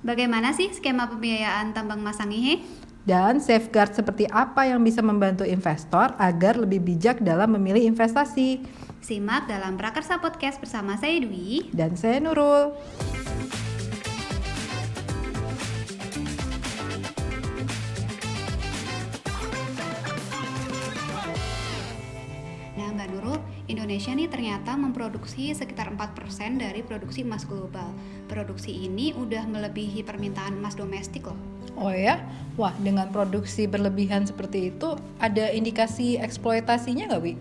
Bagaimana sih skema pembiayaan tambang emas Sangihe? Dan safeguard seperti apa yang bisa membantu investor agar lebih bijak dalam memilih investasi. Simak dalam Prakarsa Podcast bersama saya Dwi Dan saya Nurul. Indonesia nih ternyata memproduksi sekitar 4% dari produksi emas global. Produksi ini udah melebihi permintaan emas domestik loh. Oh ya? Wah, dengan produksi berlebihan seperti itu, ada indikasi eksploitasinya nggak, Wi?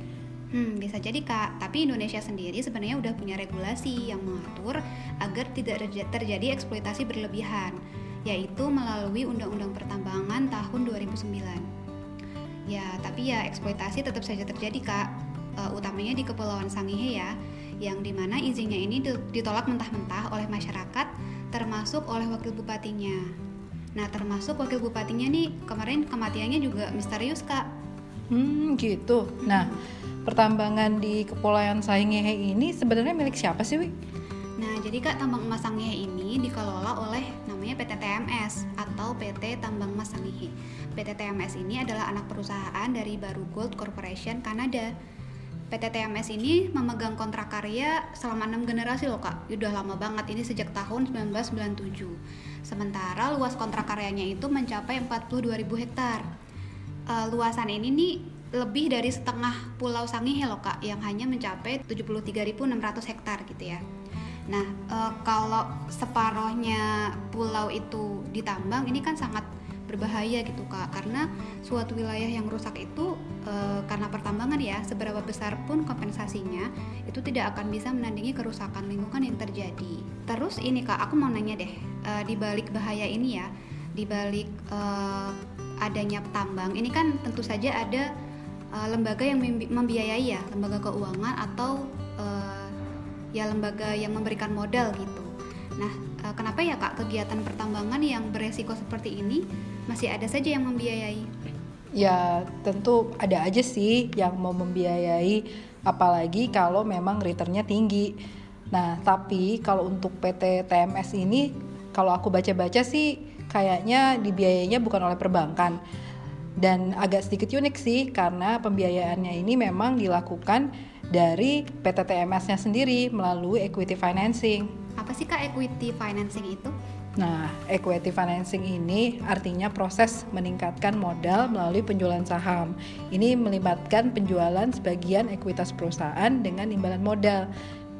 Hmm, bisa jadi kak, tapi Indonesia sendiri sebenarnya udah punya regulasi yang mengatur agar tidak terjadi eksploitasi berlebihan, yaitu melalui Undang-Undang Pertambangan tahun 2009. Ya, tapi ya eksploitasi tetap saja terjadi kak, uh, utamanya di Kepulauan Sangihe ya, yang di mana izinnya ini ditolak mentah-mentah oleh masyarakat, termasuk oleh wakil bupatinya. Nah, termasuk wakil bupatinya nih kemarin kematiannya juga misterius kak. Hmm, gitu. Nah, pertambangan di Kepulauan Sangihe ini sebenarnya milik siapa sih, Wi? Nah, jadi Kak tambang emas Sangihe ini dikelola oleh namanya PT TMS atau PT Tambang Emas Sangihe. PT TMS ini adalah anak perusahaan dari Baru Gold Corporation Kanada. PT TMS ini memegang kontrak karya selama enam generasi loh kak, udah lama banget ini sejak tahun 1997. Sementara luas kontrak karyanya itu mencapai 42.000 hektar. Uh, luasan ini nih lebih dari setengah pulau Sangihe loh kak yang hanya mencapai 73.600 hektar gitu ya. Nah e, kalau separohnya pulau itu ditambang ini kan sangat berbahaya gitu kak karena suatu wilayah yang rusak itu e, karena pertambangan ya seberapa besar pun kompensasinya itu tidak akan bisa menandingi kerusakan lingkungan yang terjadi. Terus ini kak aku mau nanya deh e, di balik bahaya ini ya di balik e, adanya tambang ini kan tentu saja ada uh, lembaga yang membiayai ya lembaga keuangan atau uh, ya lembaga yang memberikan modal gitu. Nah, uh, kenapa ya kak kegiatan pertambangan yang beresiko seperti ini masih ada saja yang membiayai? Ya tentu ada aja sih yang mau membiayai, apalagi kalau memang returnnya tinggi. Nah tapi kalau untuk PT TMS ini, kalau aku baca-baca sih kayaknya dibiayainya bukan oleh perbankan dan agak sedikit unik sih karena pembiayaannya ini memang dilakukan dari PT TMS-nya sendiri melalui equity financing. Apa sih Kak equity financing itu? Nah, equity financing ini artinya proses meningkatkan modal melalui penjualan saham. Ini melibatkan penjualan sebagian ekuitas perusahaan dengan imbalan modal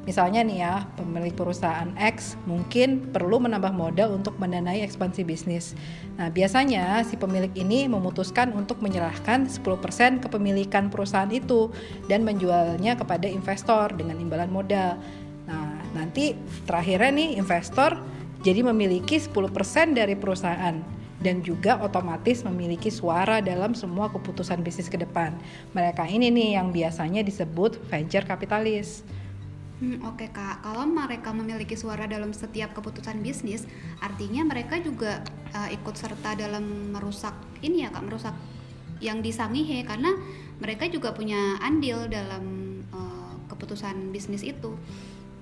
Misalnya nih ya, pemilik perusahaan X mungkin perlu menambah modal untuk mendanai ekspansi bisnis. Nah, biasanya si pemilik ini memutuskan untuk menyerahkan 10% kepemilikan perusahaan itu dan menjualnya kepada investor dengan imbalan modal. Nah, nanti terakhirnya nih investor jadi memiliki 10% dari perusahaan dan juga otomatis memiliki suara dalam semua keputusan bisnis ke depan. Mereka ini nih yang biasanya disebut venture capitalist. Hmm, Oke okay, kak, kalau mereka memiliki suara dalam setiap keputusan bisnis, artinya mereka juga uh, ikut serta dalam merusak ini ya kak, merusak yang disangihe karena mereka juga punya andil dalam uh, keputusan bisnis itu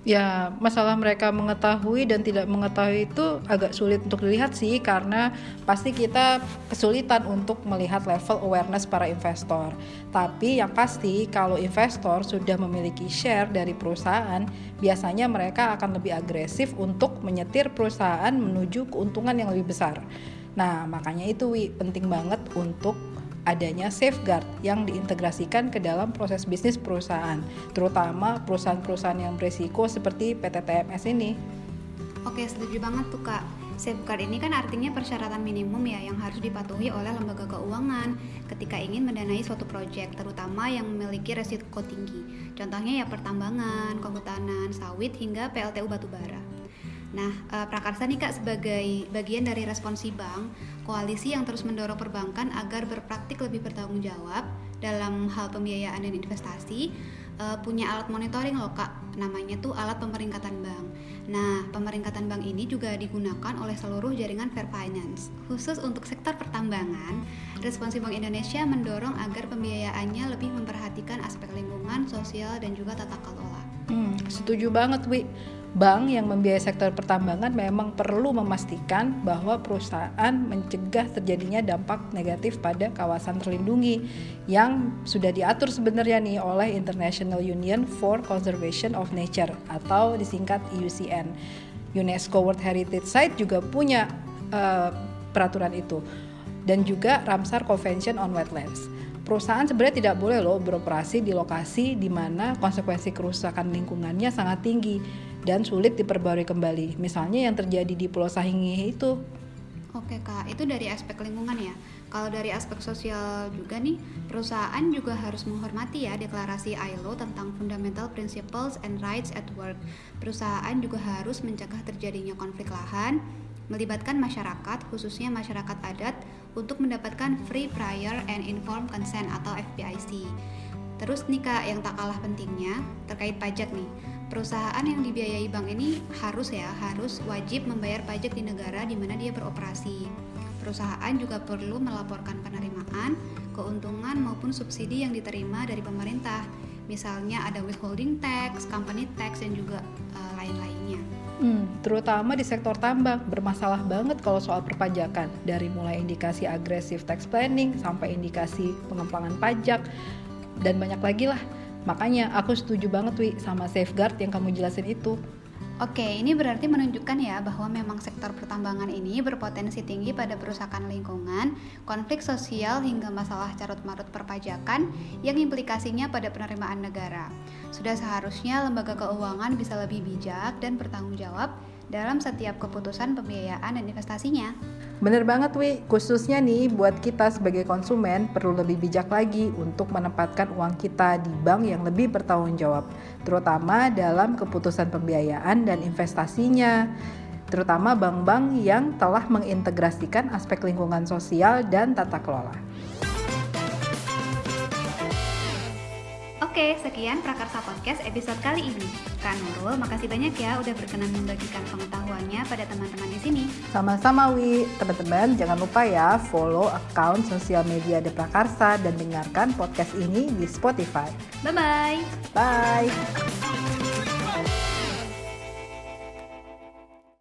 ya masalah mereka mengetahui dan tidak mengetahui itu agak sulit untuk dilihat sih karena pasti kita kesulitan untuk melihat level awareness para investor. Tapi yang pasti kalau investor sudah memiliki share dari perusahaan, biasanya mereka akan lebih agresif untuk menyetir perusahaan menuju keuntungan yang lebih besar. Nah, makanya itu Wi, penting banget untuk adanya safeguard yang diintegrasikan ke dalam proses bisnis perusahaan, terutama perusahaan-perusahaan yang berisiko seperti PT TMS ini. Oke, setuju banget tuh Kak. Safeguard ini kan artinya persyaratan minimum ya yang harus dipatuhi oleh lembaga keuangan ketika ingin mendanai suatu proyek, terutama yang memiliki resiko tinggi. Contohnya ya pertambangan, kehutanan, sawit hingga PLTU batubara. Nah, uh, Prakarsa nih Kak sebagai bagian dari responsi bank, koalisi yang terus mendorong perbankan agar berpraktik lebih bertanggung jawab dalam hal pembiayaan dan investasi, uh, punya alat monitoring loh Kak, namanya tuh alat pemeringkatan bank. Nah, pemeringkatan bank ini juga digunakan oleh seluruh jaringan Fair Finance. Khusus untuk sektor pertambangan, Responsi Bank Indonesia mendorong agar pembiayaannya lebih memperhatikan aspek lingkungan, sosial, dan juga tata kelola. Hmm, setuju banget, Wi bank yang membiayai sektor pertambangan memang perlu memastikan bahwa perusahaan mencegah terjadinya dampak negatif pada kawasan terlindungi yang sudah diatur sebenarnya nih oleh International Union for Conservation of Nature atau disingkat IUCN. UNESCO World Heritage Site juga punya uh, peraturan itu dan juga Ramsar Convention on Wetlands perusahaan sebenarnya tidak boleh loh beroperasi di lokasi di mana konsekuensi kerusakan lingkungannya sangat tinggi dan sulit diperbarui kembali. Misalnya yang terjadi di Pulau Sahingi itu. Oke kak, itu dari aspek lingkungan ya. Kalau dari aspek sosial juga nih, perusahaan juga harus menghormati ya deklarasi ILO tentang Fundamental Principles and Rights at Work. Perusahaan juga harus mencegah terjadinya konflik lahan, melibatkan masyarakat, khususnya masyarakat adat, untuk mendapatkan Free Prior and Informed Consent atau FPIC. Terus nih kak, yang tak kalah pentingnya terkait pajak nih perusahaan yang dibiayai bank ini harus ya harus wajib membayar pajak di negara di mana dia beroperasi. Perusahaan juga perlu melaporkan penerimaan, keuntungan maupun subsidi yang diterima dari pemerintah. Misalnya ada withholding tax, company tax dan juga uh, lain-lainnya. Hmm, terutama di sektor tambang bermasalah banget kalau soal perpajakan dari mulai indikasi agresif tax planning sampai indikasi pengembangan pajak dan banyak lagi lah Makanya aku setuju banget Wi sama safeguard yang kamu jelasin itu. Oke, ini berarti menunjukkan ya bahwa memang sektor pertambangan ini berpotensi tinggi pada perusakan lingkungan, konflik sosial hingga masalah carut-marut perpajakan yang implikasinya pada penerimaan negara. Sudah seharusnya lembaga keuangan bisa lebih bijak dan bertanggung jawab dalam setiap keputusan pembiayaan dan investasinya. Bener banget Wi, khususnya nih buat kita sebagai konsumen perlu lebih bijak lagi untuk menempatkan uang kita di bank yang lebih bertanggung jawab, terutama dalam keputusan pembiayaan dan investasinya terutama bank-bank yang telah mengintegrasikan aspek lingkungan sosial dan tata kelola. Oke, sekian Prakarsa Podcast episode kali ini. Kak Nurul, makasih banyak ya udah berkenan membagikan pengetahuannya pada teman-teman di sini. Sama-sama Wi, teman-teman jangan lupa ya follow account sosial media The Prakarsa dan dengarkan podcast ini di Spotify. Bye-bye. Bye.